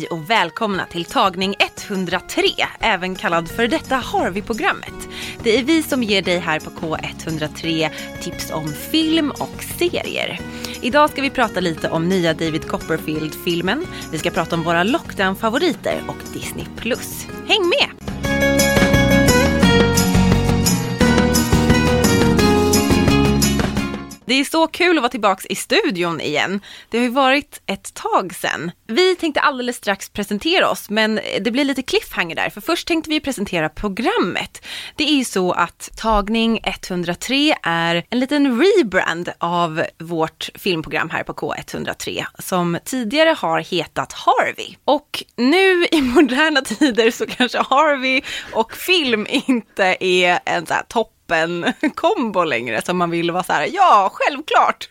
Hej och välkomna till tagning 103, även kallad för detta Harvey-programmet. Det är vi som ger dig här på K103 tips om film och serier. Idag ska vi prata lite om nya David Copperfield-filmen. Vi ska prata om våra lockdown-favoriter och Disney+. Häng med! Det är så kul att vara tillbaka i studion igen. Det har ju varit ett tag sedan. Vi tänkte alldeles strax presentera oss, men det blir lite cliffhanger där, för först tänkte vi presentera programmet. Det är ju så att tagning 103 är en liten rebrand av vårt filmprogram här på K103 som tidigare har hetat Harvey. Och nu i moderna tider så kanske Harvey och film inte är en så här topp kombo längre som man vill vara så här, ja, självklart.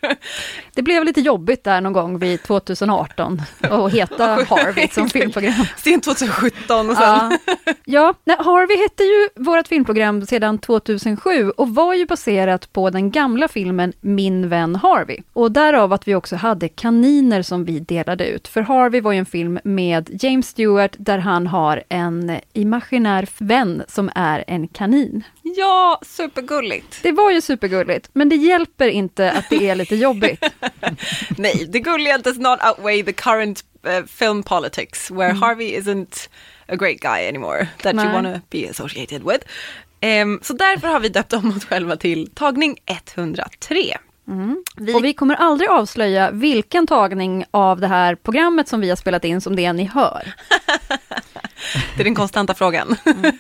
Det blev lite jobbigt där någon gång vid 2018 att heta Harvey som filmprogram. Sent 2017 och sen. Ja, ja nej, Harvey hette ju vårt filmprogram sedan 2007 och var ju baserat på den gamla filmen Min vän Harvey. Och därav att vi också hade kaniner som vi delade ut. För Harvey var ju en film med James Stewart där han har en imaginär vän som är en kanin. Ja, supergulligt. Det var ju supergulligt, men det hjälper inte att det är lite jobbigt. Nej, det gulliga does not outweigh the current uh, film politics where mm. Harvey isn't a great guy anymore that Nej. you wanna be associated with. Um, så därför har vi döpt om oss själva till tagning 103. Mm. Vi... Och vi kommer aldrig avslöja vilken tagning av det här programmet som vi har spelat in som det är ni hör. det är den konstanta frågan. Mm.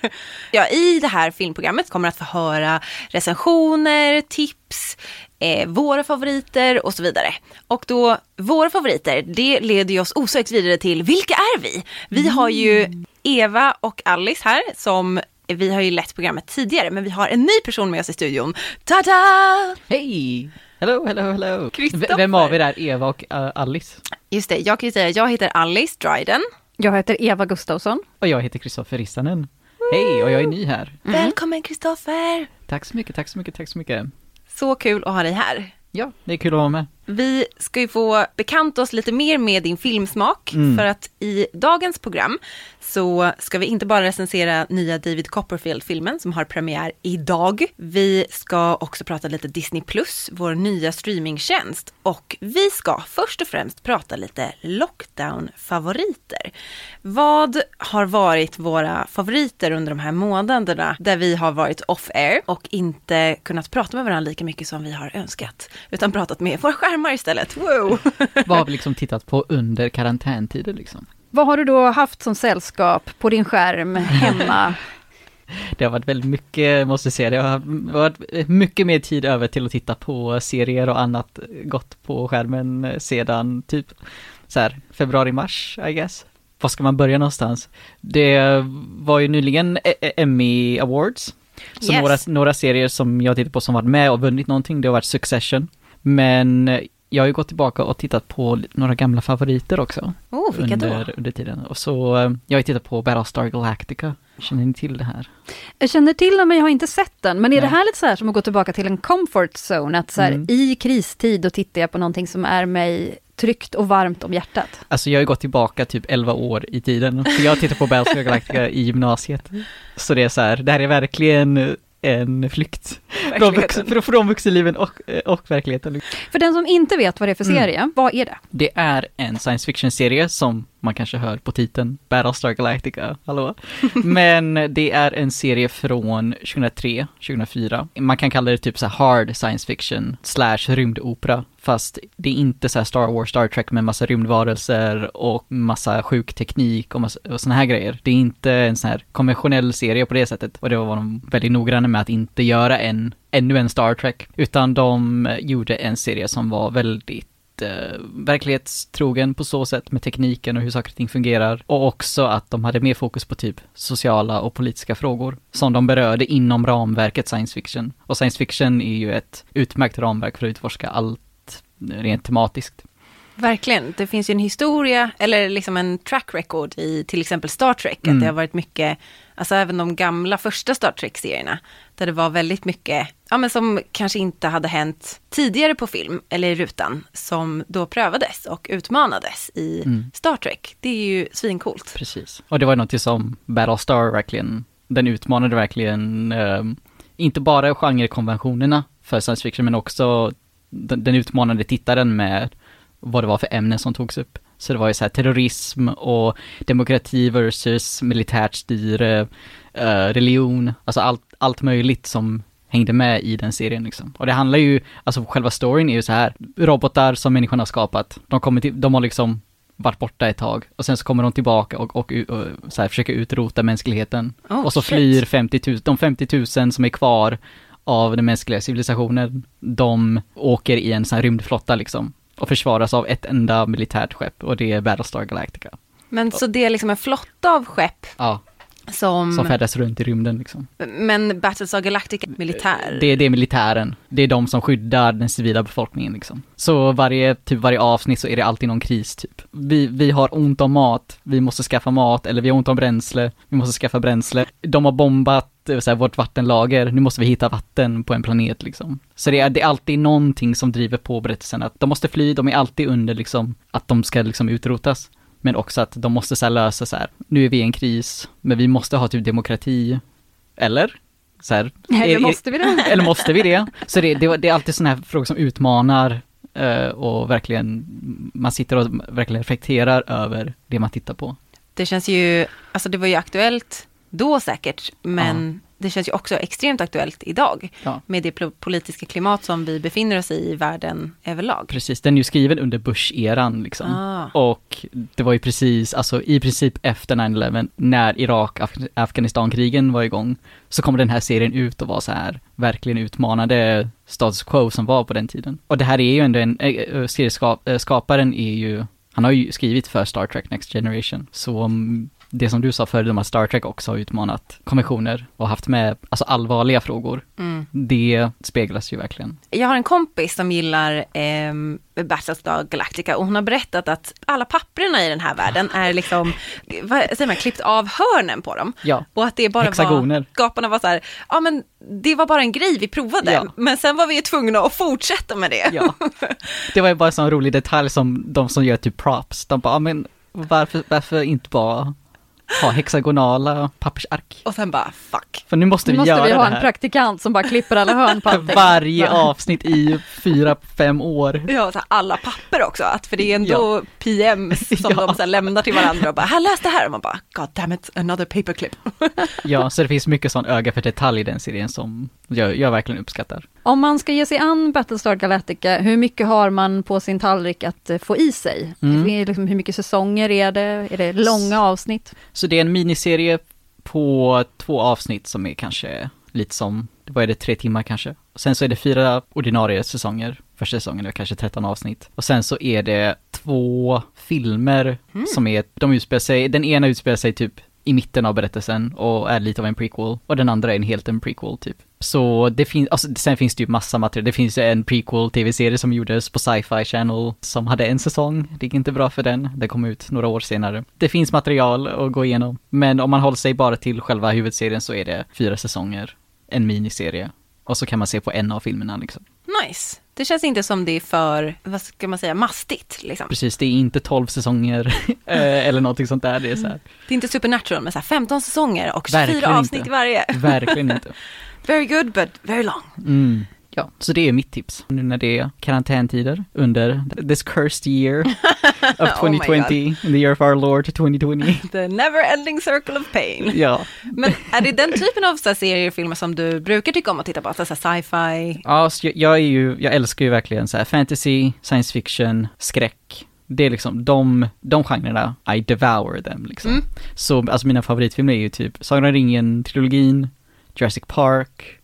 ja, I det här filmprogrammet kommer att få höra recensioner, tips, eh, våra favoriter och så vidare. Och då, våra favoriter, det leder oss osökt vidare till vilka är vi? Vi mm. har ju Eva och Alice här som vi har ju lett programmet tidigare, men vi har en ny person med oss i studion. Ta-da! Hej! Hello, hello, hello. Vem av er är Eva och uh, Alice? Just det, jag kan ju säga, jag heter Alice Dryden. Jag heter Eva Gustafsson. Och jag heter Kristoffer Rissanen. Hej, och jag är ny här. Mm. Välkommen Kristoffer! Tack så mycket, tack så mycket, tack så mycket. Så kul att ha dig här. Ja, det är kul att vara med. Vi ska ju få bekanta oss lite mer med din filmsmak, mm. för att i dagens program så ska vi inte bara recensera nya David Copperfield-filmen som har premiär idag. Vi ska också prata lite Disney Plus, vår nya streamingtjänst. Och vi ska först och främst prata lite lockdown-favoriter. Vad har varit våra favoriter under de här månaderna där vi har varit off-air och inte kunnat prata med varandra lika mycket som vi har önskat, utan pratat med våra skärmar istället. Wow! Vad har vi liksom tittat på under karantäntiden liksom? Vad har du då haft som sällskap på din skärm hemma? Det har varit väldigt mycket, måste jag säga. Det har varit mycket mer tid över till att titta på serier och annat gott på skärmen sedan typ så här februari-mars, I guess. Var ska man börja någonstans? Det var ju nyligen e- e- Emmy Awards. Så yes. några, några serier som jag tittat på som varit med och vunnit någonting, det har varit Succession. Men jag har ju gått tillbaka och tittat på några gamla favoriter också. Oh, vilka under, då? Under tiden. Och så, eh, jag har ju tittat på Battlestar Galactica. Känner ni till det här? Jag känner till den men jag har inte sett den. Men är Nej. det här lite så här som att gå tillbaka till en comfort zone? Att så här, mm. i kristid då tittar jag på någonting som är mig tryggt och varmt om hjärtat? Alltså jag har ju gått tillbaka typ 11 år i tiden. För jag tittar på Battlestar Galactica i gymnasiet. Så det är så här, det här är verkligen en flykt från, vux, från vuxenlivet och, och verkligheten. För den som inte vet vad det är för mm. serie, mm. vad är det? Det är en science fiction-serie som man kanske hör på titeln Battlestar Galactica, hallå? Men det är en serie från 2003, 2004. Man kan kalla det typ så hard science fiction slash rymdopera. Fast det är inte så Star Wars, Star Trek med massa rymdvarelser och massa sjuk teknik och, massa, och såna här grejer. Det är inte en sån här konventionell serie på det sättet. Och det var de väldigt noggranna med att inte göra en, ännu en Star Trek. Utan de gjorde en serie som var väldigt verklighetstrogen på så sätt med tekniken och hur saker och ting fungerar. Och också att de hade mer fokus på typ sociala och politiska frågor som de berörde inom ramverket science fiction. Och science fiction är ju ett utmärkt ramverk för att utforska allt rent tematiskt. Verkligen. Det finns ju en historia, eller liksom en track record i till exempel Star Trek. Mm. Att det har varit mycket, alltså även de gamla första Star Trek-serierna. Där det var väldigt mycket, ja men som kanske inte hade hänt tidigare på film eller i rutan. Som då prövades och utmanades i Mm. Star Trek. Det är ju svincoolt. Precis. Och det var något som Battlestar verkligen, den utmanade verkligen, eh, inte bara genrekonventionerna för science fiction, men också den, den utmanade tittaren med vad det var för ämnen som togs upp. Så det var ju så här terrorism och demokrati versus militärt styre, eh, religion, alltså allt, allt möjligt som hängde med i den serien liksom. Och det handlar ju, alltså själva storyn är ju så här, robotar som människan har skapat, de kommer till, de har liksom varit borta ett tag och sen så kommer de tillbaka och, och, och så här, försöker utrota mänskligheten. Oh, och så shit. flyr 50 000, de 50 000 som är kvar av den mänskliga civilisationen, de åker i en sån här rymdflotta liksom och försvaras av ett enda militärt skepp och det är Battlestar Galactica. Men så det är liksom en flotta av skepp Ja, som, som färdas runt i rymden liksom. men Battlestar Galactica militär. Det, det är militären, det är de som skyddar den civila befolkningen liksom. Så varje, typ varje avsnitt så är det alltid någon kris typ. Vi, vi har ont om mat, vi måste skaffa mat, eller vi har ont om bränsle, vi måste skaffa bränsle. De har bombat eh, så här, vårt vattenlager, nu måste vi hitta vatten på en planet liksom. Så det är, det är alltid någonting som driver på berättelsen, att de måste fly, de är alltid under liksom, att de ska liksom utrotas. Men också att de måste så lösa så här, nu är vi i en kris, men vi måste ha typ demokrati. Eller? Så här, Eller är- måste vi det? eller måste vi det? Så det, det, det är alltid sådana här frågor som utmanar eh, och verkligen, man sitter och verkligen reflekterar över det man tittar på. Det känns ju, alltså det var ju aktuellt då säkert, men det känns ju också extremt aktuellt idag. Ja. Med det pol- politiska klimat som vi befinner oss i i världen överlag. Precis, den är ju skriven under Bush-eran liksom. Ah. Och det var ju precis, alltså i princip efter 9-11, när Irak, Af- Afghanistan-krigen var igång, så kom den här serien ut och var så här, verkligen utmanade status quo som var på den tiden. Och det här är ju ändå en, äh, serieskaparen är ju, han har ju skrivit för Star Trek Next Generation, så det som du sa förut om att Star Trek också har utmanat konventioner och haft med, alltså allvarliga frågor, Mm. det speglas ju verkligen. Jag har en kompis som gillar eh, Battlestar Galactica och hon har berättat att alla papperna i den här världen är liksom, vad säger man, klippt av hörnen på dem. Ja, Och att det bara Hexagoner. var, skaparna var så här, ja men det var bara en grej vi provade, Ja. men sen var vi ju tvungna att fortsätta med det. Ja. Det var ju bara en sån rolig detalj som de som gör typ props, de bara, "Ja, men varför, varför inte bara ha hexagonala pappersark? Och sen bara, fuck. För nu måste Nu vi måste göra vi ha det en här. praktikant som bara klipper alla hörn på allting. Varje avsnitt i fyra, fem år. Ja, så alla papper också, att för det är ändå PMs som Ja. de så lämnar till varandra och bara, här läs det här, och man bara, god damn it, another paperclip. Ja, så det finns mycket sån öga för detalj i den serien som jag, jag verkligen uppskattar. Om man ska ge sig an Battlestar Galactica, hur mycket har man på sin tallrik att eh, få i sig? Mm. Liksom, hur mycket säsonger är det? Är det långa avsnitt? Så det är en miniserie på två avsnitt som är kanske lite som, vad är det, tre timmar kanske? Sen så är det fyra ordinarie säsonger, första säsongen är kanske 13 avsnitt. Och sen så är det två filmer som är, de utspelar sig, den ena utspelar sig typ i mitten av berättelsen och är lite av en prequel och den andra är en helt en prequel typ. Så det finns, alltså sen finns det ju massa material. Det finns en prequel tv-serie som gjordes på Sci-Fi Channel som hade en säsong. Det gick inte bra för den. Den kom ut några år senare. Det finns material att gå igenom. Men om man håller sig bara till själva huvudserien så är det fyra säsonger, en miniserie. Och så kan man se på en av filmerna liksom. Nice. Det känns inte som det är för, vad ska man säga, mastigt liksom. Precis, det är inte 12 säsonger eh, eller någonting sånt där. Det är så här, Det är inte supernatural med så här 15 säsonger och 24 Verkligen avsnitt inte. varje. verkligen inte. Very good but very long. Mm. Ja, så det är mitt tips. Nu när det är karantäntider under this cursed year of Oh my 2020, in the year of our Lord 2020. The never ending circle of pain. ja. Men är det den typen av så här, serier och filmer som du brukar tycka om att titta på? Alltså sci-fi? Ja, så jag, jag är ju, jag älskar ju verkligen så här fantasy, science fiction, skräck. Det är liksom de, de genrerna, I devour them liksom. Mm. Så alltså mina favoritfilmer är ju typ Sagan om ringen-trilogin, Jurassic Park,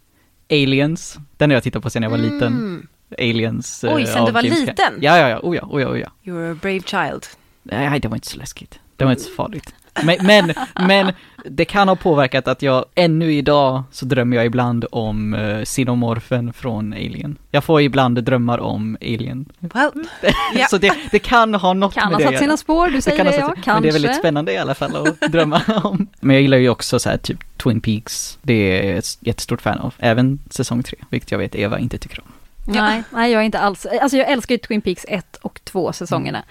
Aliens, den har jag tittat på sedan jag var liten. Mm. Aliens. Oj, eh, sen du var James liten? Ja, ja, ja, oh ja, oh ja, oh ja. You're a brave child. Nej, det var inte så läskigt. Det var inte så farligt. Men, men, men det kan ha påverkat att jag ännu idag så drömmer jag ibland om uh, sinomorfen från Alien. Jag får ibland drömmar om Alien. Well, ja. Så det, det kan ha något Kan med ha det satt att sina göra. spår, du säger kan det, ha ja, satt- kanske. Men det är väldigt spännande i alla fall att drömma om. Men jag gillar ju också så här typ Twin Peaks. Det är jag ett jättestort fan av. Även säsong tre, vilket jag vet Eva inte tycker om. Nej, nej, jag är inte alls... Alltså jag älskar ju Twin Peaks 1 och 2 säsongerna.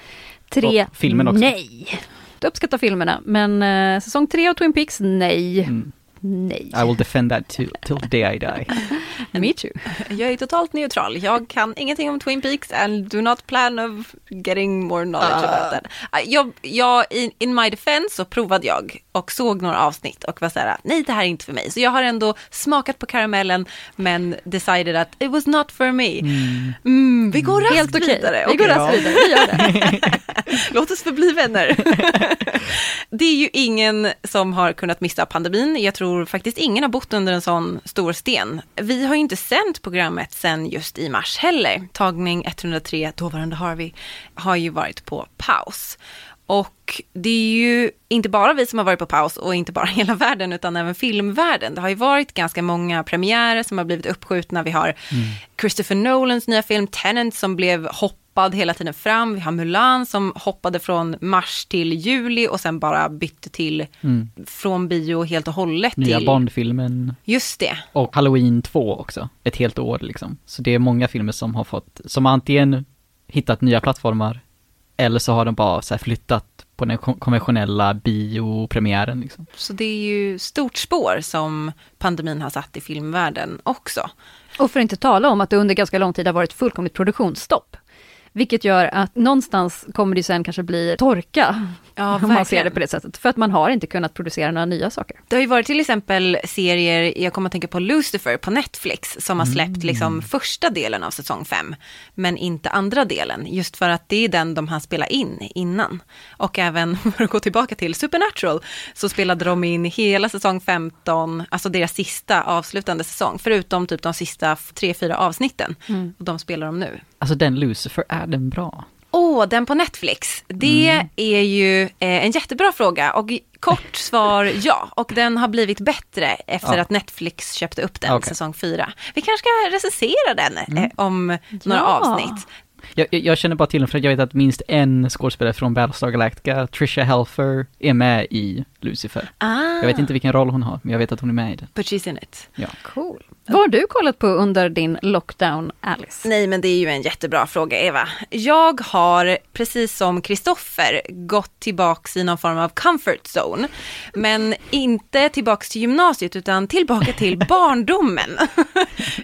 Tre, Och filmen också. nej. Du uppskattar filmerna, men eh, säsong 3 av Twin Peaks, nej. Mm. Nej. I will defend that till, till the day I die. Me too. Jag är totalt neutral. Jag kan ingenting om Twin Peaks and do not plan of getting more knowledge about that. Ah, Jag, jag, in, in my defense så provade jag och såg några avsnitt och var så här, nej det här är inte för mig. Så jag har ändå smakat på karamellen men decided att it was not for me. Mm, vi går raskt Helt okej. vidare. Vi går raskt vidare, vi gör det. Låt oss förbli vänner. det är ju ingen som har kunnat missa pandemin. Jag tror faktiskt ingen har bott under en sån stor sten. Vi har ju inte sänt programmet sen just i mars heller. Tagning 103, dåvarande Harvey, har ju varit på paus. Och det är ju inte bara vi som har varit på paus och inte bara hela världen utan även filmvärlden. Det har ju varit ganska många premiärer som har blivit uppskjutna. Vi har Christopher Nolans nya film Tenet som blev hoppad hela tiden fram. Vi har Mulan som hoppade från mars till juli och sen bara bytte till från bio helt och hållet Nya till... Bond-filmen Just det. och Halloween 2 också. Ett helt år liksom. Så det är många filmer som har fått, som antingen hittat nya plattformar eller så har de bara så här flyttat på den kon- konventionella biopremiären liksom. Så det är ju stort spår som pandemin har satt i filmvärlden också. Och för att inte tala om att det under ganska lång tid har varit fullkomligt produktionsstopp. Vilket gör att någonstans kommer det sen kanske bli torka, Ja, om man ser det på det sättet. För att man har inte kunnat producera några nya saker. Det har ju varit till exempel serier, jag kommer att tänka på Lucifer på Netflix, som har släppt liksom första delen av säsong 5, men inte andra delen, just för att det är den de har spelat in innan. Och även, för att gå tillbaka till Supernatural, så spelade de in hela säsong 15, alltså deras sista avslutande säsong, förutom typ de sista tre, fyra avsnitten. Och de spelar de nu. Alltså den Lucifer, är den bra? Åh, den på Netflix. Det Mm. är ju eh, en jättebra fråga och kort svar ja. Och den har blivit bättre efter Ja. att Netflix köpte upp den Okej. säsong 4. Vi kanske ska recensera den Mm. eh, om några Ja. avsnitt. Jag, jag, jag känner bara till den för att jag vet att minst en skådespelare från Battlestar Galactica, Trisha Helfer, är med i Lucifer. Ah, Jag vet inte vilken roll hon har, men jag vet att hon är med i den. but she's in it. Ja. Cool. Vad har du kollat på under din lockdown, Alice? Nej, men det är ju en jättebra fråga, Eva. Jag har, precis som Kristoffer, gått tillbaks i någon form av comfort zone. Men inte tillbaks till gymnasiet, utan tillbaka till barndomen.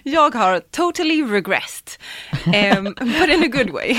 Jag har totally regressed, um, but in a good way.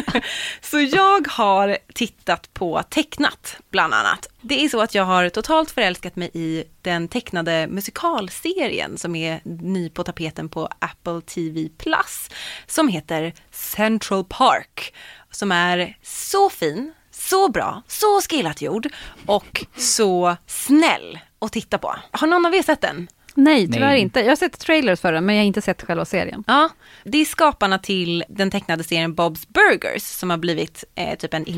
Så jag har tittat på tecknat, bland annat. Det är så att jag har totalt förälskat mig i den tecknade musikalserien som är ny på tapeten på Apple TV Plus, som heter Central Park, som är så fin, så bra, så skillat gjord och så snäll att titta på. Har någon av er sett den? Nej, tyvärr Nej. inte. Jag har sett trailers för den, men jag har inte sett själva serien. Ja, det är skaparna till den tecknade serien Bob's Burgers som har blivit eh, typ en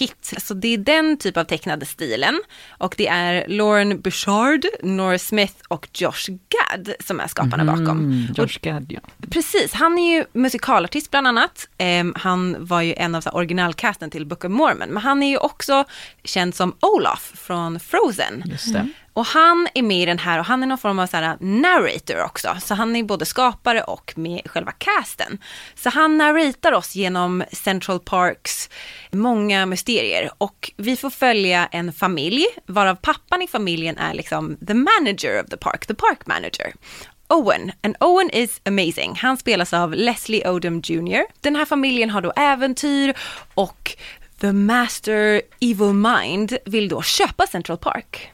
indie-hit. Så det är den typ av tecknade stilen. Och det är Lauren Bouchard, Nora Smith och Josh Gad som är skaparna bakom. Mm, Och Josh Gad, ja. Precis, han är ju musikalartist bland annat. Ehm, han var ju en av så originalcasten till Book of Mormon, men han är ju också känd som Olaf från Frozen. Just det. Och han är med i den här och han är någon form av så här narrator också. Så han är både skapare och med i själva casten. Så han narratar oss genom Central Parks många mysterier. Och vi får följa en familj, varav pappan i familjen är liksom the manager of the park, the park manager. Owen, and Owen is amazing. Han spelas av Leslie Odom Jr. Den här familjen har då äventyr och The Master Evil Mind vill då köpa Central Park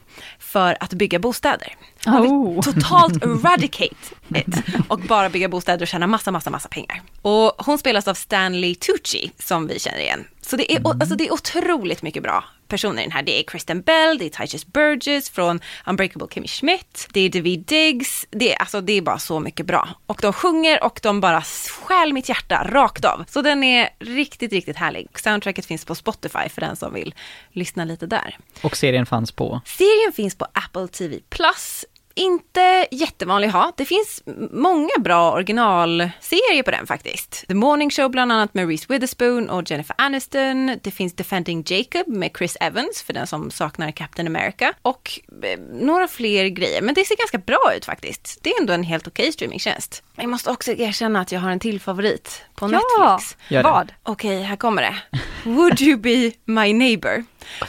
för att bygga bostäder. Han vill Oh. totalt eradicate it och bara bygga bostäder och tjäna massa, massa, massa pengar. Och hon spelas av Stanley Tucci som vi känner igen. Så det är, alltså det är otroligt mycket bra personer i den här. Det är Kristen Bell, det är Tituss Burgess från Unbreakable Kimmy Schmidt, det är David Diggs, det är, alltså, det är bara så mycket bra. Och de sjunger och de bara stjäl mitt hjärta rakt av. Så den är riktigt, riktigt härlig. Soundtracket finns på Spotify för den som vill lyssna lite där. Och serien fanns på? Serien finns på Apple TV Plus inte jättevanlig att ha. Det finns många bra originalserier på den faktiskt. The Morning Show bland annat med Reese Witherspoon och Jennifer Aniston. Det finns Defending Jacob med Chris Evans för den som saknar Captain America. Och eh, några fler grejer. Men det ser ganska bra ut faktiskt. Det är ändå en helt okej okay streamingtjänst. Jag måste också erkänna att jag har en till favorit på ja, Netflix. Vad? Okej, här kommer det. Would you be my neighbor?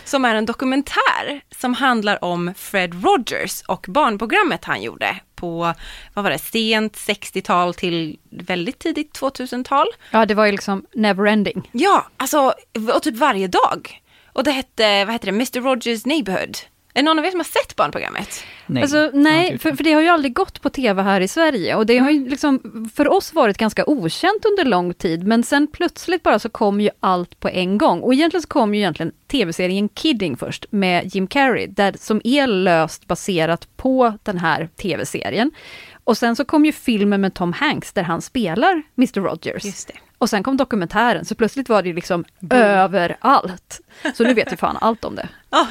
Som är en dokumentär som handlar om Fred Rogers och barnprogrammet han gjorde på, vad var det, sent 60-tal till väldigt tidigt 2000-tal. Ja, det var ju liksom neverending. Ja, alltså, och typ varje dag. Och det hette, vad hette det, Mr Rogers Neighborhood. Är någon av er som har sett barnprogrammet? Nej, alltså, nej för, för, det har ju aldrig gått på tv här i Sverige och det har ju liksom för oss varit ganska okänt under lång tid men sen plötsligt bara så kom ju allt på en gång och egentligen så kom ju egentligen tv-serien Kidding först med Jim Carrey där, som är löst baserat på den här tv-serien. Och sen så kom ju filmen med Tom Hanks där han spelar Mr Rogers. Just det. Och sen kom dokumentären, så plötsligt var det liksom Boom. överallt. Så nu vet vi fan allt om det. Ja,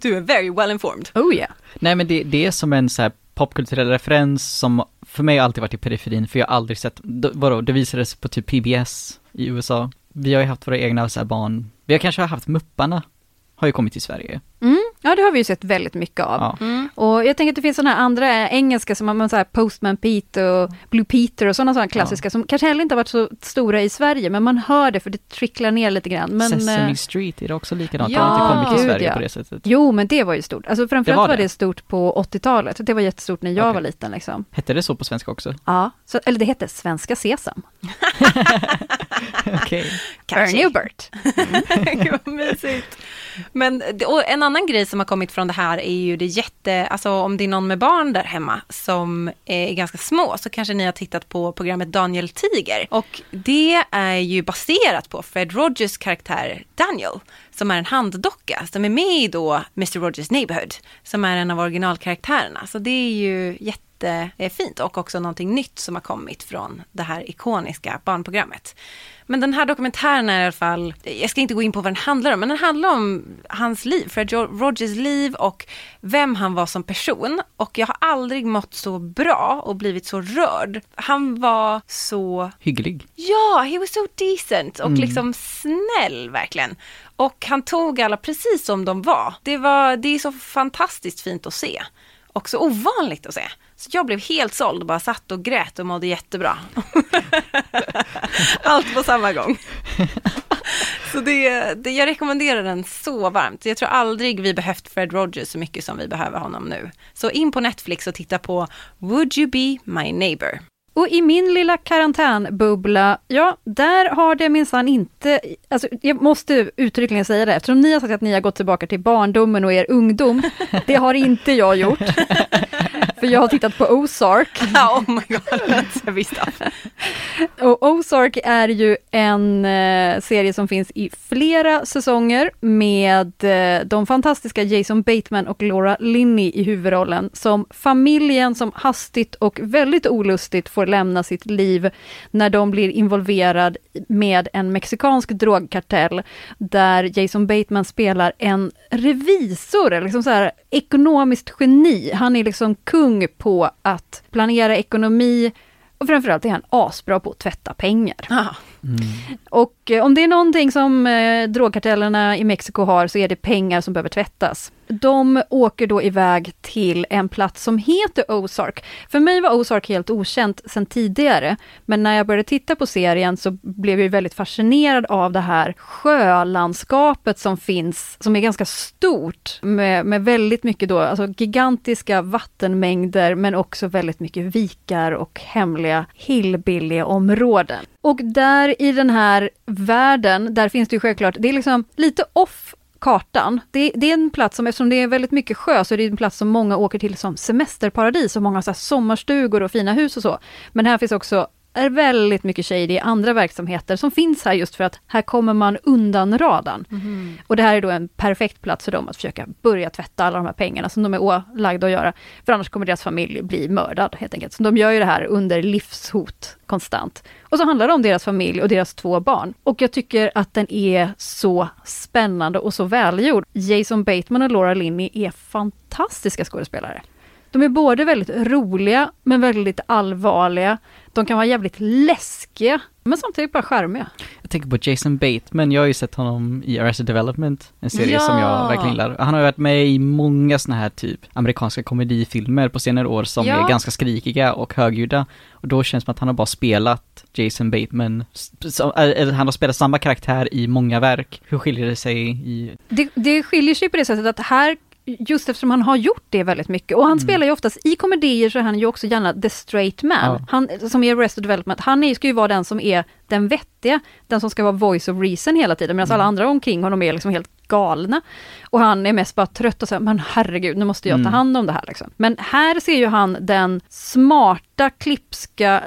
du är very well informed. Oh yeah. Nej men det, det är som en så här popkulturell referens som för mig alltid varit i periferin, för jag har aldrig sett, vadå, det visades på typ PBS i USA. Vi har ju haft våra egna så barn, vi har kanske haft Mupparna, har ju kommit till Sverige. Mm. Ja, det har vi ju sett väldigt mycket av. Ja. Mm. Och jag tänker att det finns sådana här andra engelska som man så här Postman Pete och Blue Peter och sådana sådana klassiska ja. som kanske heller inte har varit så stora i Sverige, men man hör det för det tricklar ner lite grann. Men, Sesame äh, Street är det också likadant, ja, det har inte kommit till Sverige ja. på det sättet. Jo, men det var ju stort. Alltså framförallt det var, var, det stort på 80-talet. Det var jättestort när jag okay. var liten liksom. Hette det så på svenska också? Ja, så, eller det hette Svenska Sesam. Okej. Okay. Ernie och Bert. Mm. Vad mysigt. Men och en annan grej som har kommit från det här är ju det jätte, alltså om det är någon med barn där hemma som är ganska små så kanske ni har tittat på programmet Daniel Tiger. Och det är ju baserat på Fred Rogers karaktär Daniel som är en handdocka som är med i då Mr Rogers Neighborhood som är en av originalkaraktärerna. Så det är ju jätte jättefint och också någonting nytt som har kommit från det här ikoniska barnprogrammet. Men den här dokumentären är i alla fall, jag ska inte gå in på vad den handlar om, men den handlar om hans liv, Fred Rogers liv och vem han var som person. Och jag har aldrig mått så bra och blivit så rörd. Han var så... Hygglig. Ja, he was so decent och mm. liksom snäll verkligen. Och han tog alla precis som de var. Det, var. det är så fantastiskt fint att se. Också ovanligt att se. Så jag blev helt såld och bara satt och grät och mådde jättebra. Allt på samma gång. Så det, det, jag rekommenderar den så varmt. Jag tror aldrig vi behövt Fred Rogers så mycket som vi behöver honom nu. Så in på Netflix och titta på Would You Be My Neighbor. Och i min lilla karantänbubbla, ja, där har det minsann inte... Alltså, jag måste uttryckligen säga det, eftersom ni har sagt att ni har gått tillbaka till barndomen och er ungdom. Det har inte jag gjort. För jag har tittat på Ozark. oh my god, heavy stuff. Och Ozark är ju en eh, serie som finns i flera säsonger med eh, de fantastiska Jason Bateman och Laura Linney i huvudrollen som familjen som hastigt och väldigt olustigt får lämna sitt liv när de blir involverad med en mexikansk drogkartell där Jason Bateman spelar en revisor, liksom så här ekonomiskt geni. Han är liksom kung på att planera ekonomi och framförallt är han asbra på att tvätta pengar. Mm. Och eh, om det är någonting som eh, drogkartellerna i Mexiko har så är det pengar som behöver tvättas. De åker då iväg till en plats som heter Ozark. För mig var Ozark helt okänt sedan tidigare, men när jag började titta på serien så blev jag väldigt fascinerad av det här sjölandskapet som finns, som är ganska stort, med, med väldigt mycket då, alltså gigantiska vattenmängder, men också väldigt mycket vikar och hemliga hillbilly-områden. Och där i den här världen, där finns det ju självklart, det är liksom lite off kartan. Det, det, är en plats som, eftersom det är väldigt mycket sjö, så är det en plats som många åker till som semesterparadis och många så sommarstugor och fina hus och så. Men här finns också är väldigt mycket shady i andra verksamheter som finns här just för att här kommer man undan radarn. Mhm. Och det här är då en perfekt plats för dem att försöka börja tvätta alla de här pengarna som de är ålagda att göra. För annars kommer deras familj bli mördad helt enkelt. Så de gör ju det här under livshot konstant. Och så handlar det om deras familj och deras två barn. Och jag tycker att den är så spännande och så välgjord. Jason Bateman och Laura Linney är fantastiska skådespelare. De är både väldigt roliga men väldigt allvarliga. De kan vara jävligt läskiga men samtidigt bara charmiga. Jag tänker på Jason Bateman, jag har ju sett honom i Arrested Development, en serie Ja. som jag verkligen gillar. Han har ju varit med i många såna här typ amerikanska komedifilmer på senare år som Ja. är ganska skrikiga och högljudda. Och då känns det som att han har bara spelat Jason Bateman, som- eller han har spelat samma karaktär i många verk. Hur skiljer det sig i... Det, det skiljer sig på det sättet att här, just eftersom han har gjort det väldigt mycket, och han Mm. spelar ju oftast, i komedier så är han ju också gärna the straight man. Ja. Han, som i Arrested Development, han är, ska ju vara den som är den vettiga, den som ska vara voice of reason hela tiden, medan Mm. alla andra omkring honom är liksom helt galna. Och han är mest bara trött och säger, men herregud, nu måste jag ta Mm. hand om det här. Liksom. Men här ser ju han den smarta, klipska,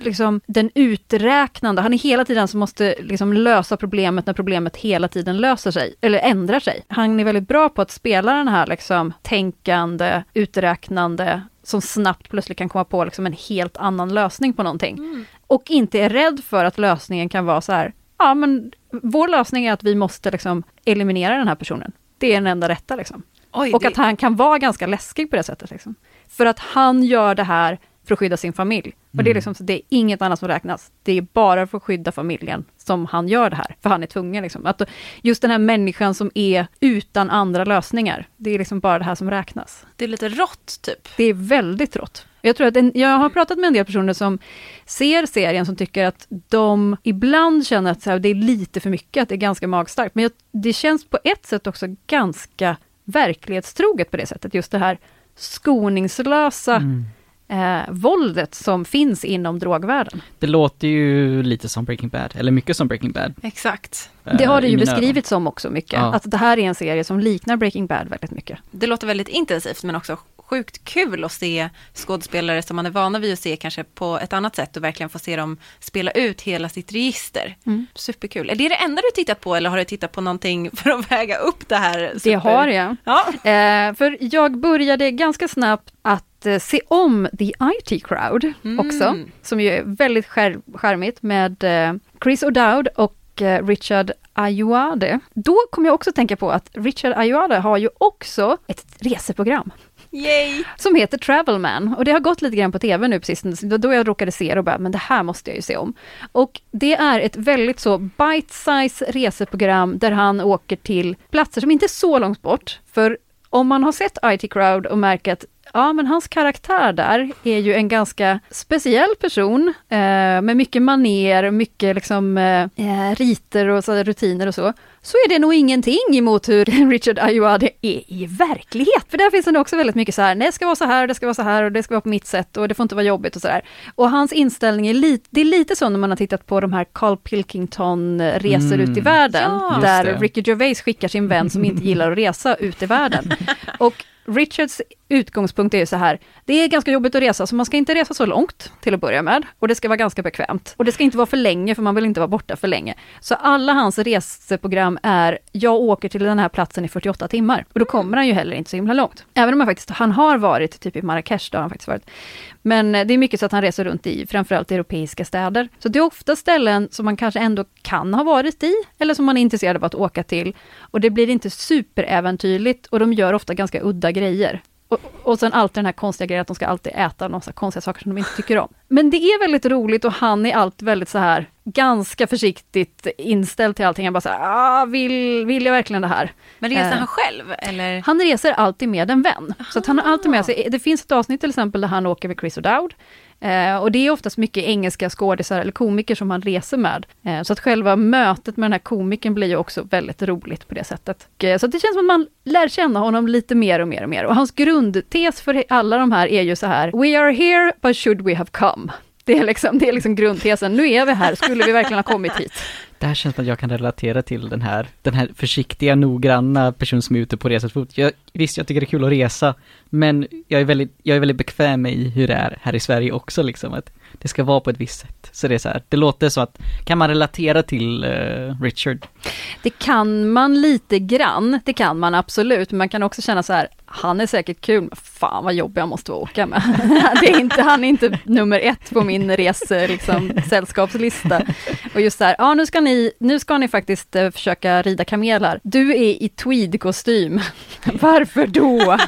liksom den uträknande, han är hela tiden den som måste liksom lösa problemet när problemet hela tiden löser sig, eller ändrar sig. Han är väldigt bra på att spela den här liksom tänkande, uträknande, som snabbt plötsligt kan komma på liksom en helt annan lösning på någonting. Och inte är rädd för att lösningen kan vara så här, ja men vår lösning är att vi måste liksom eliminera den här personen. Det är den enda rätta liksom. Oj, Och det, att han kan vara ganska läskig på det sättet. Liksom. För att han gör det här för att skydda sin familj. Och det är, Mm. liksom, så det är inget annat som räknas. Det är bara för att skydda familjen som han gör det här. För han är tvungen. Liksom. Att just den här människan som är utan andra lösningar. Det är liksom bara det här som räknas. det är lite rått typ. Det är väldigt rått. Jag, tror att en, jag har pratat med en del personer som ser serien som tycker att de ibland känner att så här, det är lite för mycket, att det är ganska magstarkt. Men jag, det känns på ett sätt också ganska verklighetstroget på det sättet. Just det här skoningslösa Mm. Eh, våldet som finns inom drogvärlden. Det låter ju lite som Breaking Bad, eller mycket som Breaking Bad. Exakt. Det har eh, det ju beskrivits som också mycket. Ja. Att det här är en serie som liknar Breaking Bad väldigt mycket. Det låter väldigt intensivt men också sjukt kul att se skådespelare som man är vana vid att se kanske på ett annat sätt och verkligen få se dem spela ut hela sitt register. Mm. Superkul. Är det det enda du tittat på eller har du tittat på någonting för att väga upp det här? Det super- har jag. Ja. Eh, för jag började ganska snabbt att eh, se om The IT Crowd Mm. också, som ju är väldigt skär, charmigt med eh, Chris O'Dowd och eh, Richard Ayoade. Då kom jag också att tänka på att Richard Ayoade har ju också ett reseprogram Yay! som heter Travelman. Och det har gått lite grann på TV nu precis, då jag råkade se det och bara, men det här måste jag ju se om. Och det är ett väldigt så bite-size reseprogram där han åker till platser som inte är så långt bort. För om man har sett IT Crowd och märker att Ja, men hans karaktär där är ju en ganska speciell person eh, med mycket maner, mycket liksom eh, eh, riter och så, rutiner och så. Så är det nog ingenting emot hur Richard Ayoade är i verklighet. För där finns det också väldigt mycket så här, nej det ska vara så här, det ska vara så här och det ska vara på mitt sätt och det får inte vara jobbigt och så där. Och hans inställning är lite, det är lite så när man har tittat på de här Carl Pilkington eh, resor Mm. ut i världen, Ja. Där. Ricky Gervais skickar sin vän som inte gillar att resa ut i världen. Och Richards utgångspunkt är ju så här, det är ganska jobbigt att resa, så man ska inte resa så långt till att börja med. Och det ska vara ganska bekvämt. Och det ska inte vara för länge, för man vill inte vara borta för länge. Så alla hans reseprogram är, jag åker till den här platsen i 48 timmar. Och då kommer han ju heller inte så himla långt. Även om han faktiskt, han har varit typ i Marrakesh, då har han faktiskt varit. Men det är mycket så att han reser runt i framförallt europeiska städer. Så det är ofta ställen som man kanske ändå kan ha varit i, eller som man är intresserad av att åka till. Och det blir inte superäventyrligt och de gör ofta ganska udda grejer. Och, och sen alltid den här konstiga grejen att de ska alltid äta några konstiga saker som de inte tycker om. Men det är väldigt roligt och han är allt väldigt så här ganska försiktigt inställd till allting. Han bara så här, ah, vill, vill jag verkligen det här? Men reser Eh. han själv eller? Han reser alltid med en vän. Så att han har alltid med sig, det finns ett avsnitt till exempel där han åker med Chris O'Dowd. Eh, och det är oftast mycket engelska skådisar eller komiker som han reser med. Eh, så att själva mötet med den här komikern blir ju också väldigt roligt på det sättet. Och, eh, så att det känns som att man lär känna honom lite mer och mer och mer. Och hans grundtes för alla de här är ju så här, We are here, but should we have come? Det är, liksom, det är liksom grundtesen, nu är vi här, skulle vi verkligen ha kommit hit? Det här känns som att jag kan relatera till den här, den här försiktiga, noggranna personen som är ute på resans. Jag, visst, jag tycker det är kul att resa, men jag är väldigt, jag är väldigt bekväm med i hur det är här i Sverige också liksom. Att det ska vara på ett visst sätt. Så det är så här, det låter så att, kan man relatera till uh, Richard? Det kan man lite grann, det kan man absolut, men man kan också känna så här, han är säkert kul, men fan vad jobbig jag måste åka med. det är inte, han är inte nummer ett på min rese, eh, liksom, sällskapslista. Och just så här, ja nu ska ni, nu ska ni faktiskt uh, försöka rida kameler. Du är i tweedkostym. Varför då?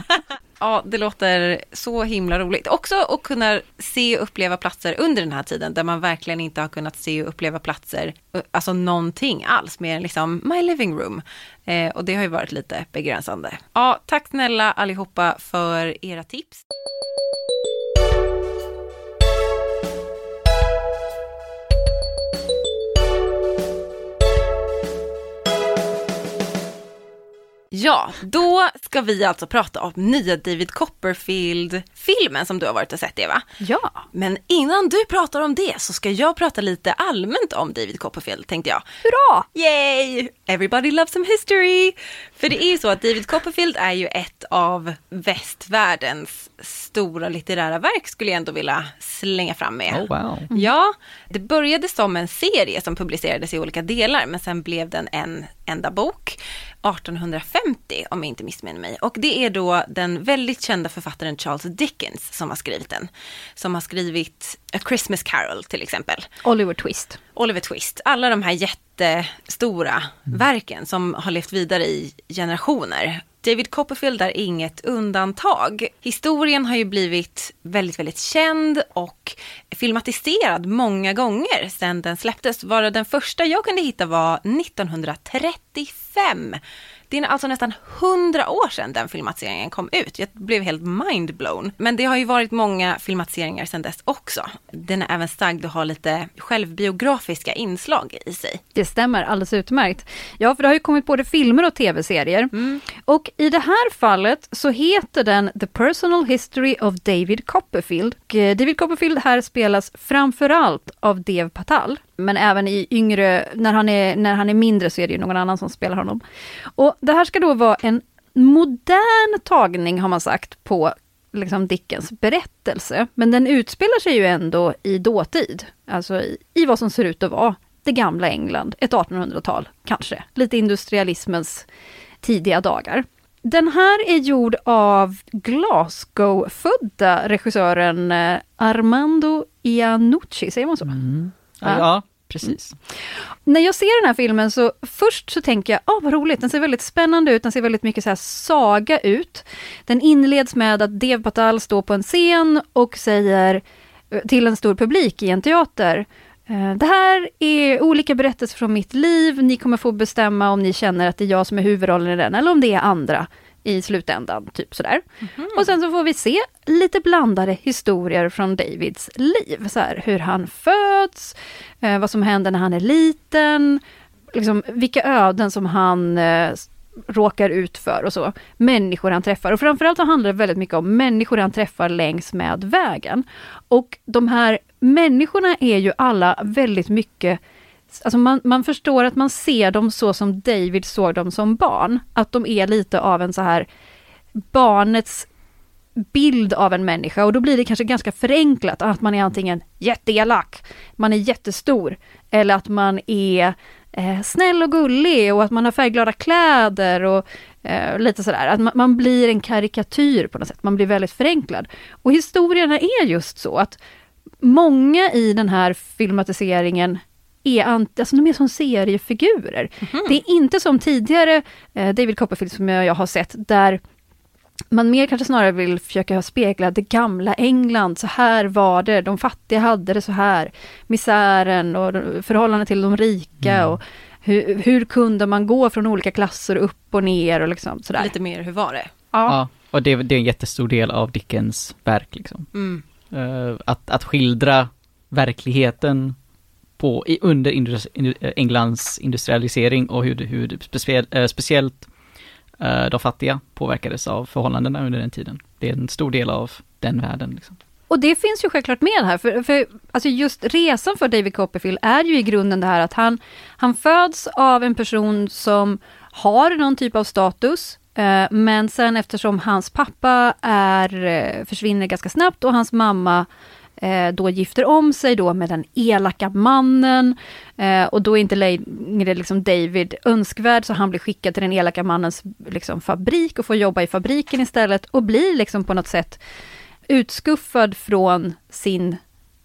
Ja, det låter så himla roligt. Också att kunna se och uppleva platser under den här tiden där man verkligen inte har kunnat se och uppleva platser, alltså någonting alls, mer än liksom my living room. Eh, och det har ju varit lite begränsande. Ja, tack snälla allihopa för era tips. Ja, då ska vi alltså prata om nya David Copperfield-filmen som du har varit och sett Eva. Ja. Men innan du pratar om det så ska jag prata lite allmänt om David Copperfield tänkte jag. Hurra! Yay! Everybody loves some history! För det är ju så att David Copperfield är ju ett av västvärldens stora litterära verk skulle jag ändå vilja slänga fram med. Oh, wow. Ja, det började som en serie som publicerades i olika delar men sen blev den en enda bok 1850 om jag inte missminner mig. Och det är då den väldigt kända författaren Charles Dickens som har skrivit den. Som har skrivit A Christmas Carol till exempel. Oliver Twist. Oliver Twist, alla de här jättestora mm. verken som har levt vidare i generationer. David Copperfield är inget undantag. Historien har ju blivit väldigt, väldigt känd och filmatiserad många gånger sedan den släpptes. Vara den första jag kunde hitta var 1935 det är alltså nästan hundra år sedan den filmatiseringen kom ut. Jag blev helt mindblown. Men det har ju varit många filmatiseringar sedan dess också. Den är även stark att ha lite självbiografiska inslag i sig. Det stämmer alldeles utmärkt. Ja, för det har ju kommit både filmer och tv-serier. Mm. Och i det här fallet så heter den The Personal History of David Copperfield. Eh, David Copperfield här spelas framförallt av Dev Patel men även i yngre, när han, är, när han är mindre så är det ju någon annan som spelar honom. Och det här ska då vara en modern tagning har man sagt på liksom Dickens berättelse. Men den utspelar sig ju ändå i dåtid, alltså i, i vad som ser ut att vara det gamla England, ett 1800-tal kanske, lite industrialismens tidiga dagar. Den här är gjord av Glasgow-födda regissören eh, Armando Iannucci, säger man så? Mm. Ja, ja precis. Mm. När jag ser den här filmen så först så tänker jag, åh oh, vad roligt, den ser väldigt spännande ut, den ser väldigt mycket så här saga ut. Den inleds med att Dev Patel står på en scen och säger eh, till en stor publik i en teater, eh, det här är olika berättelser från mitt liv, ni kommer få bestämma om ni känner att det är jag som är huvudrollen i den, eller om det är andra i slutändan. typ sådär. Mm. Och sen så får vi se lite blandade historier från Davids liv. Så här, hur han föds, eh, vad som händer när han är liten, liksom, vilka öden som han eh, råkar ut för och så. Människor han träffar. Och framförallt så handlar det väldigt mycket om människor han träffar längs med vägen. Och de här människorna är ju alla väldigt mycket Alltså man, man förstår att man ser dem så som David såg dem som barn. Att de är lite av en så här barnets bild av en människa och då blir det kanske ganska förenklat att man är antingen jätteelak, man är jättestor eller att man är eh, snäll och gullig och att man har färgglada kläder och eh, lite sådär. Att man, man, blir en karikatyr på något sätt, man blir väldigt förenklad. Och historierna är just så att många i den här filmatiseringen är, alltså de är som seriefigurer. Mm. Det är inte som tidigare eh, David Copperfield som jag, jag har sett, där man mer kanske snarare vill försöka spegla det gamla England, så här var det, de fattiga hade det så här, misären och förhållandet till de rika mm. och hur, hur, kunde man gå från olika klasser upp och ner och liksom sådär. Lite mer, hur var det? Ja, ja och det, det, är en jättestor del av Dickens verk liksom. Mm. Uh, att, att skildra verkligheten på, i, under industri, eh, Englands industrialisering och hur, hur speciell, äh, speciellt äh, de fattiga påverkades av förhållandena under den tiden. Det är en stor del av den världen. Liksom. Och det finns ju självklart med här, för, för alltså just resan för David Copperfield är ju i grunden det här att han, han föds av en person som har någon typ av status, eh, men sen eftersom hans pappa är, eh, försvinner ganska snabbt och hans mamma Eh, då gifter om sig då med den elaka mannen. Eh, och då är inte längre liksom David önskvärd, så han blir skickad till den elaka mannens liksom, fabrik och får jobba i fabriken istället och blir liksom på något sätt utskuffad från sin,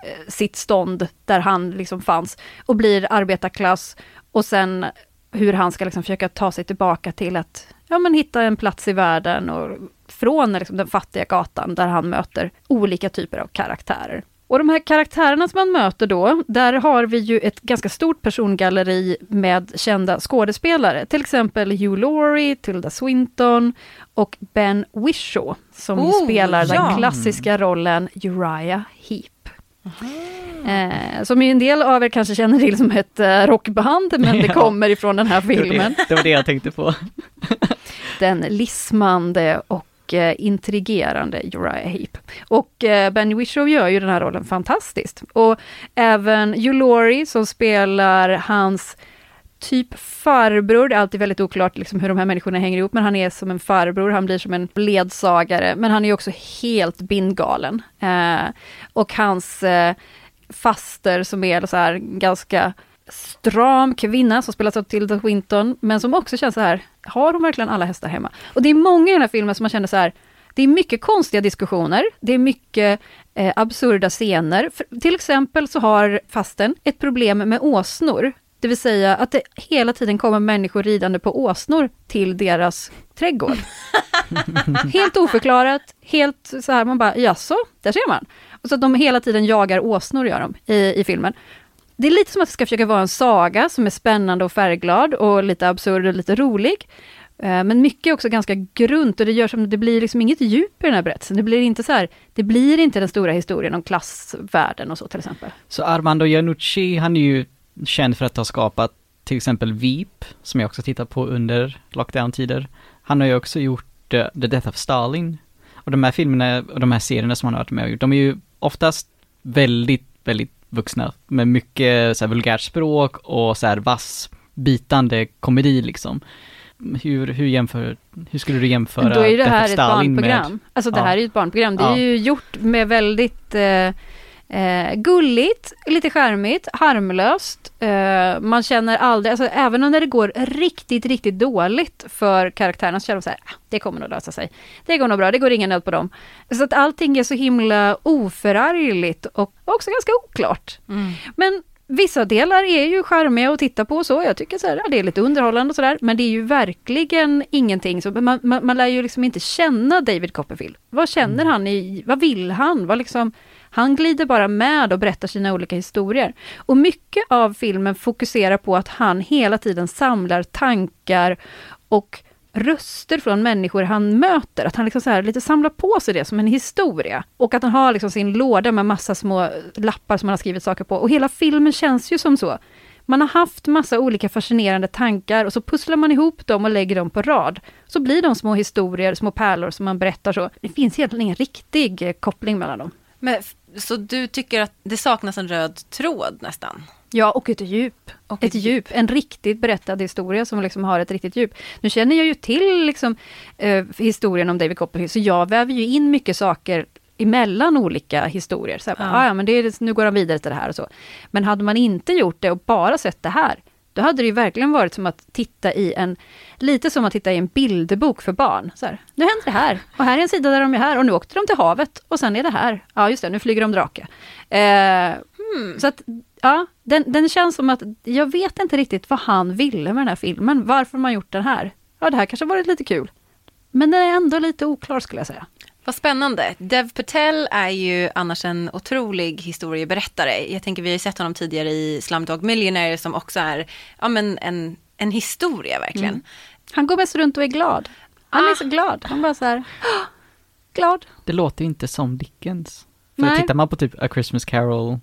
eh, sitt stånd där han liksom fanns och blir arbetarklass och sen hur han ska liksom försöka ta sig tillbaka till att ja, men hitta en plats i världen och från liksom den fattiga gatan där han möter olika typer av karaktärer. Och de här karaktärerna som man möter då, där har vi ju ett ganska stort persongalleri med kända skådespelare. Till exempel Hugh Laurie, Tilda Swinton och Ben Whishaw som Oh, spelar ja. den klassiska rollen Uriah Heep. Eh, som ju en del av er kanske känner till som ett eh, rockband, men det kommer ifrån den här Det var filmen. det, det var det jag tänkte på. Den lismande och Eh, intrigerande Uriah Heep. Och eh, Ben Whishaw gör ju den här rollen fantastiskt. Och även Hugh Laurie som spelar hans typ farbror, det är alltid väldigt oklart liksom hur de här människorna hänger ihop, men han är som en farbror, han blir som en ledsagare, men han är också helt bindgalen. Eh, och hans eh, faster som är så här ganska stram kvinna som spelas av Tilda Swinton, men som också känns så här, har hon verkligen alla hästar hemma? Och det är många i den här filmen som man känner så här, det är mycket konstiga diskussioner, det är mycket eh, absurda scener. För, till exempel så har fasten ett problem med åsnor, det vill säga att det hela tiden kommer människor ridande på åsnor till deras trädgård. helt oförklarat, helt så här, man bara jaså, där ser man. Och så att de hela tiden jagar åsnor gör de i, i filmen. Det är lite som att det ska försöka vara en saga som är spännande och färgglad och lite absurd och lite rolig. Eh, men mycket är också ganska grunt och det gör som det blir liksom inget djup i den här berättelsen. Det blir inte så här, det blir inte den stora historien om klassvärlden och så till exempel. Så Armando Iannucci, han är ju känd för att ha skapat till exempel Veep, som jag också tittat på under lockdown-tider. Han har ju också gjort uh, The Death of Stalin. Och de här filmerna och de här serierna som han har varit med och gjort, de är ju oftast väldigt, väldigt vuxna. Med mycket så här, vulgärt språk och så här vass, bitande komedi liksom. Hur, hur jämför, hur skulle du jämföra Då är det här ett barnprogram. med... Alltså det Ja. här är ju ett barnprogram. Det är Ja. ju gjort med väldigt eh, eh, gulligt, lite charmigt, harmlöst. Eh, man känner aldrig, alltså även om när det går riktigt, riktigt dåligt för karaktärerna så känner de så här, "Ah, det kommer nog lösa sig. Det går nog bra, det går ingen nöd på dem. Så att allting är så himla oförargligt och också ganska oklart. Mm. Men vissa delar är ju charmiga att titta på och så. Jag tycker så här, ja, det är lite underhållande och sådär. Men det är ju verkligen ingenting som, man, man, man lär ju liksom inte känna David Copperfield. Vad känner han i, vad vill han? Vad liksom, han glider bara med och berättar sina olika historier. Och mycket av filmen fokuserar på att han hela tiden samlar tankar och röster från människor han möter. Att han liksom så här lite samlar på sig det som en historia. Och att han har liksom sin låda med massa små lappar som han har skrivit saker på. Och hela filmen känns ju som så. Man har haft massa olika fascinerande tankar och så pusslar man ihop dem och lägger dem på rad. Så blir de små historier, små pärlor som man berättar så. Det finns egentligen ingen riktig eh, koppling mellan dem. Men, så du tycker att det saknas en röd tråd nästan? Ja, och ett djup. Och ett ett djup. En riktigt berättad historia som liksom har ett riktigt djup. Nu känner jag ju till liksom, eh, historien om David Copperfield, så jag väver ju in mycket saker emellan olika historier. Så här, Ja. ja. ja, men det är, nu går de vidare till det här och så. Men hade man inte gjort det och bara sett det här, då hade det ju verkligen varit som att titta i en, lite som att titta i en bilderbok för barn. Så här, nu händer det här, och här är en sida där de är här, och nu åkte de till havet, och sen är det här. Ja, just det, nu flyger de drake. Eh, Så att, ja, den, den känns som att, jag vet inte riktigt vad han ville med den här filmen, varför man gjort den här. Ja, det här kanske varit lite kul. Men den är ändå lite oklar skulle jag säga. Vad spännande. Dev Patel är ju annars en otrolig historieberättare. Jag tänker vi har ju sett honom tidigare i Slumdog Millionaire som också är ja, men en, en historia verkligen. Mm. Han går mest runt och är glad. Han är Ah. så glad. Han bara så här, "Ah, glad. Det låter ju inte som Dickens. För Nej. tittar man på typ A Christmas Carol,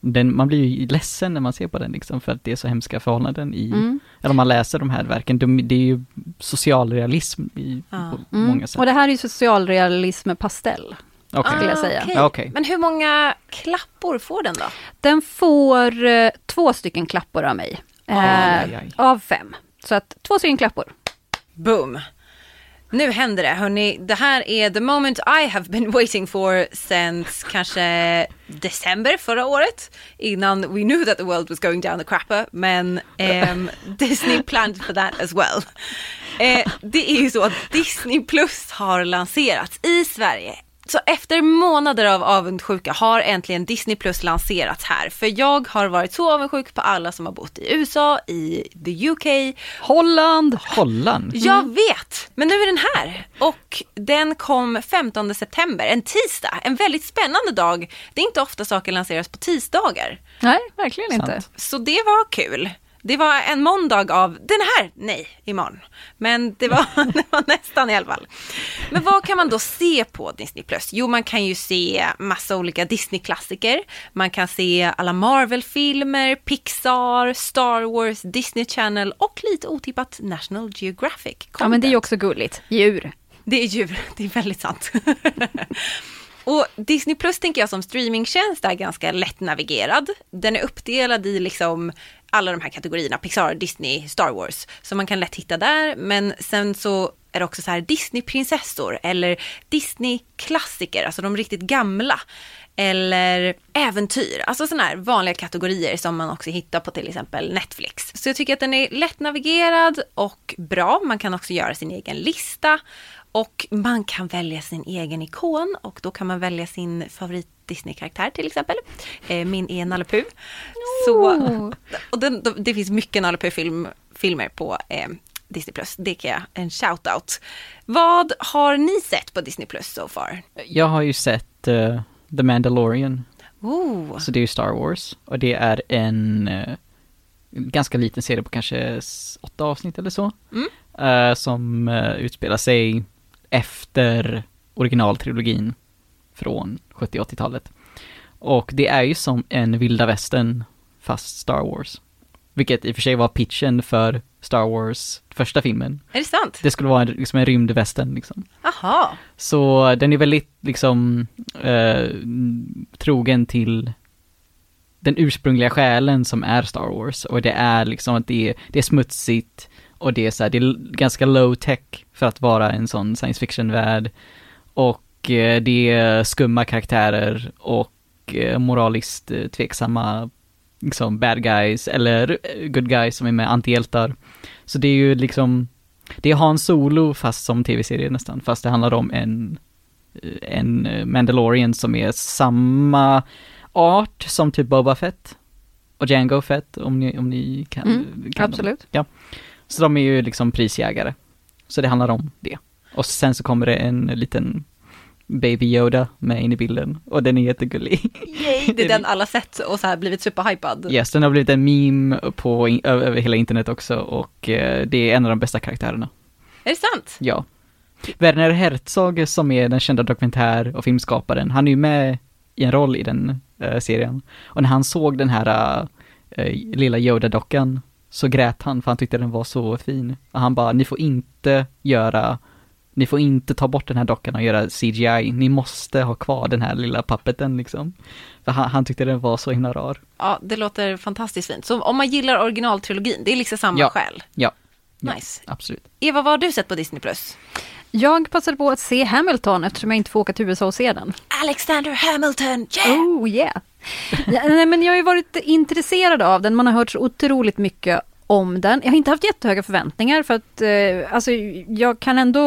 den, man blir ju ledsen när man ser på den liksom, för att det är så hemska förhållanden i, Mm. eller om man läser de här verken, de, det är ju socialrealism i Ja. på Mm. många sätt. Och det här är ju socialrealism pastell. Okej. skulle jag säga. Ja, okej. Men hur många klappor får den då? Den får eh, två stycken klappor av mig. Aj, Eh, aj, aj. Av fem. Så att två stycken klappor. Boom. Nu händer det, hörni. Det här är the moment I have been waiting for since kanske december förra året. Innan we knew that the world was going down the crapper. Men um, Disney planned for that as well. Eh, det är ju så att Disney Plus har lanserats i Sverige så efter månader av avundsjuka har äntligen Disney Plus lanserats här. För jag har varit så avundsjuk på alla som har bott i USA, i the UK. Holland! Holland? Jag vet! Men nu är den här. Och den kom 15 september, en tisdag. En väldigt spännande dag. Det är inte ofta saker lanseras på tisdagar. Nej, verkligen Sant. inte. Så det var kul. Det var en måndag av den här, nej, imorgon. Men det var, det var nästan i alla fall. Men vad kan man då se på Disney+. Plus? Jo, man kan ju se massa olika Disney-klassiker. Man kan se alla Marvel-filmer, Pixar, Star Wars, Disney Channel och lite otippat National Geographic. Ja, men det är ju content. också gulligt. Djur. Det är djur, det är väldigt sant. Och Disney Plus tänker jag som streamingtjänst är ganska lättnavigerad. Den är uppdelad i liksom alla de här kategorierna, Pixar, Disney, Star Wars. som man kan lätt hitta där, men sen så är det också så här Disney-prinsessor eller Disney-klassiker, alltså de riktigt gamla. Eller äventyr, alltså sådana här vanliga kategorier som man också hittar på till exempel Netflix. Så jag tycker att den är lättnavigerad och bra. Man kan också göra sin egen lista och man kan välja sin egen ikon och då kan man välja sin favorit Disney-karaktär till exempel. Eh, min är Nalle Puh. Så, och den, det finns mycket Nalle Puh-filmer på eh, Disney+. Plus. Det kan jag en shout-out. Vad har ni sett på Disney Plus so far? Jag har ju sett eh, The Mandalorian, Oh, så det är ju Star Wars. Och det är en eh, ganska liten serie på kanske åtta avsnitt eller så. Mm. eh, som uh, utspelar sig efter originaltrilogin från 70-80-talet. Och det är ju som en vilda västern fast Star Wars. Vilket i och för sig var pitchen för Star Wars första filmen. är det sant? Det skulle vara en, liksom en rymdvästern liksom. Aha. Så den är väldigt liksom eh, trogen till den ursprungliga själen som är Star Wars och det är liksom att det är, det är smutsigt och det är så här, det är ganska low tech för att vara en sån science fiction-värld och eh, det är skumma karaktärer och eh, moraliskt eh, tveksamma liksom bad guys eller good guys som är med antihjältar. Så det är ju liksom det är Han Solo fast som tv-serie nästan, fast det handlar om en, en Mandalorian som är samma art som typ Boba Fett och Django Fett om ni, om ni kan, Mm, kan dem. Absolut. Så de är ju liksom prisjägare. Så det handlar om det. Och sen så kommer det en liten Baby Yoda med in i bilden och den är jättegullig. Yay, det är den alla sett och så här blivit superhypad. Yes, den har blivit en meme på, över hela internet också och eh, det är en av de bästa karaktärerna. Är det sant? Ja. Werner Herzog som är den kända dokumentär och filmskaparen, han är ju med i en roll i den eh, serien. Och när han såg den här eh, lilla Yoda-dockan så grät han för han tyckte den var så fin. Och han bara, ni får inte göra, ni får inte ta bort den här dockan och göra CGI, ni måste ha kvar den här lilla pappeten liksom. För han, han tyckte den var så himla rar. Ja, det låter fantastiskt fint. Så om man gillar originaltrilogin, det är liksom samma Ja. skäl. Ja. Ja, Nice. Absolut. Eva, vad har du sett på Disney+. Plus? Jag passade på att se Hamilton eftersom jag inte får åka till USA och se den. Alexander Hamilton, yeah! Oh yeah! Ja, nej, men jag har ju varit intresserad av den, man har hört så otroligt mycket om den. Jag har inte haft jättehöga förväntningar för att eh, alltså, jag kan ändå,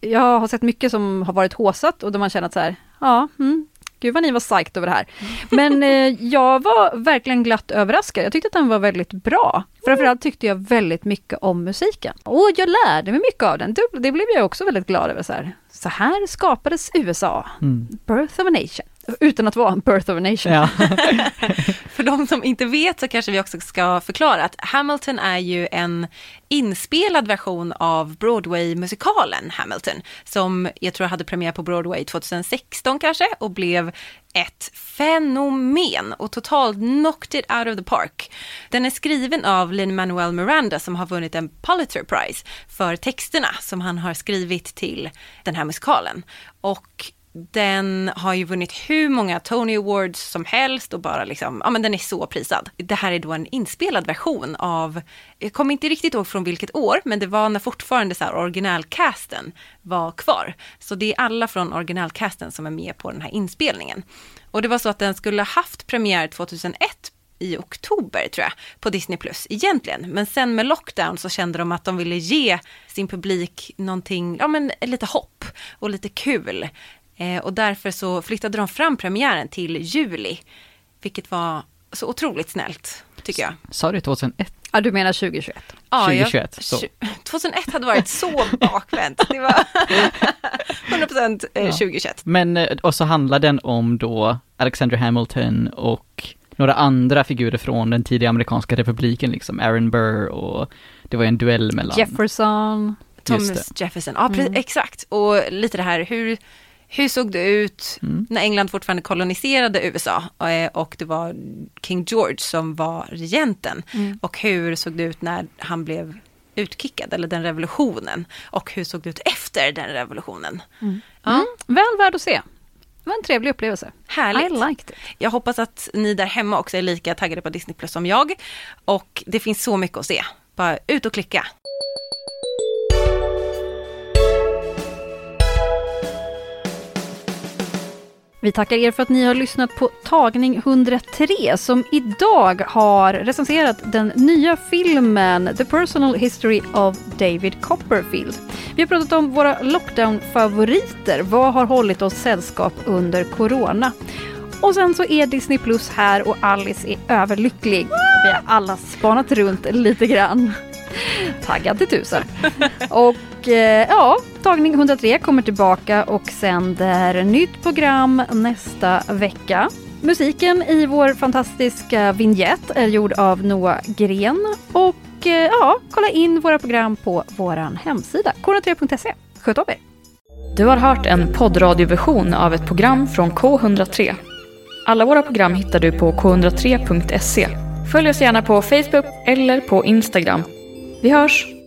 jag har sett mycket som har varit håsat och där man känner att så här, ja, mm, gud vad ni var psyched över det här. Men eh, jag var verkligen glatt överraskad. Jag tyckte att den var väldigt bra. Framförallt tyckte jag väldigt mycket om musiken. Och jag lärde mig mycket av den. Det, det blev jag också väldigt glad över. Så här, så här skapades USA. Mm. Birth of a nation. Utan att vara en birth of a nation. Ja. För de som inte vet så kanske vi också ska förklara att Hamilton är ju en inspelad version av Broadway-musikalen Hamilton som jag tror hade premiär på Broadway 2016 kanske och blev ett fenomen och totalt knocked it out of the park. Den är skriven av Lin-Manuel Miranda som har vunnit en Pulitzer Prize för texterna som han har skrivit till den här musikalen. Och den har ju vunnit hur många Tony Awards som helst och bara liksom, ja men den är så prisad. Det här är då en inspelad version av, jag kommer inte riktigt ihåg från vilket år, men det var när fortfarande så här originalcasten var kvar. Så det är alla från originalcasten som är med på den här inspelningen. Och det var så att den skulle haft premiär 2001 i oktober tror jag, på Disney Plus egentligen. Men sen med lockdown så kände de att de ville ge sin publik någonting, ja men lite hopp och lite kul. Eh, och därför så flyttade de fram premiären till juli, vilket var så otroligt snällt, tycker jag. Sa du 2001? Ja, du menar 2021? Ja, 2021, jag, så. 2001 hade varit så bakvänt. Det var 100% eh, 2021. Men, eh, och så handlar den om då Alexander Hamilton och några andra figurer från den tidiga amerikanska republiken, liksom Aaron Burr och det var en duell mellan... Jefferson. Thomas Jefferson, ja pre- exakt. Och lite det här, hur, hur såg det ut Mm. när England fortfarande koloniserade USA eh, och det var King George som var regenten. Och hur såg det ut när han blev utkickad, eller den revolutionen. Och hur såg det ut efter den revolutionen. Ja, Mm. Väl värd att se. Det var en trevlig upplevelse. härligt. I liked it. Jag hoppas att ni där hemma också är lika taggade på Disney Plus som jag. Och det finns så mycket att se. Bara ut och klicka. Vi tackar er för att ni har lyssnat på tagning 103 som idag har recenserat den nya filmen The Personal History of David Copperfield. Vi har pratat om våra lockdown-favoriter. Vad har hållit oss sällskap under corona? Och sen så är Disney Plus här och Alice är överlycklig. Vi har alla spanat runt lite grann. Taggad till tusen. Och eh, ja, tagning 103 kommer tillbaka och sänder nytt program nästa vecka. Musiken i vår fantastiska vignett är gjord av Noah Gren. Och eh, ja, kolla in våra program på vår hemsida, k103.se. Sköt om er! Du har hört en poddradioversion av ett program från K103. Alla våra program hittar du på k103.se. Följ oss gärna på Facebook eller på Instagram. Vi hörs!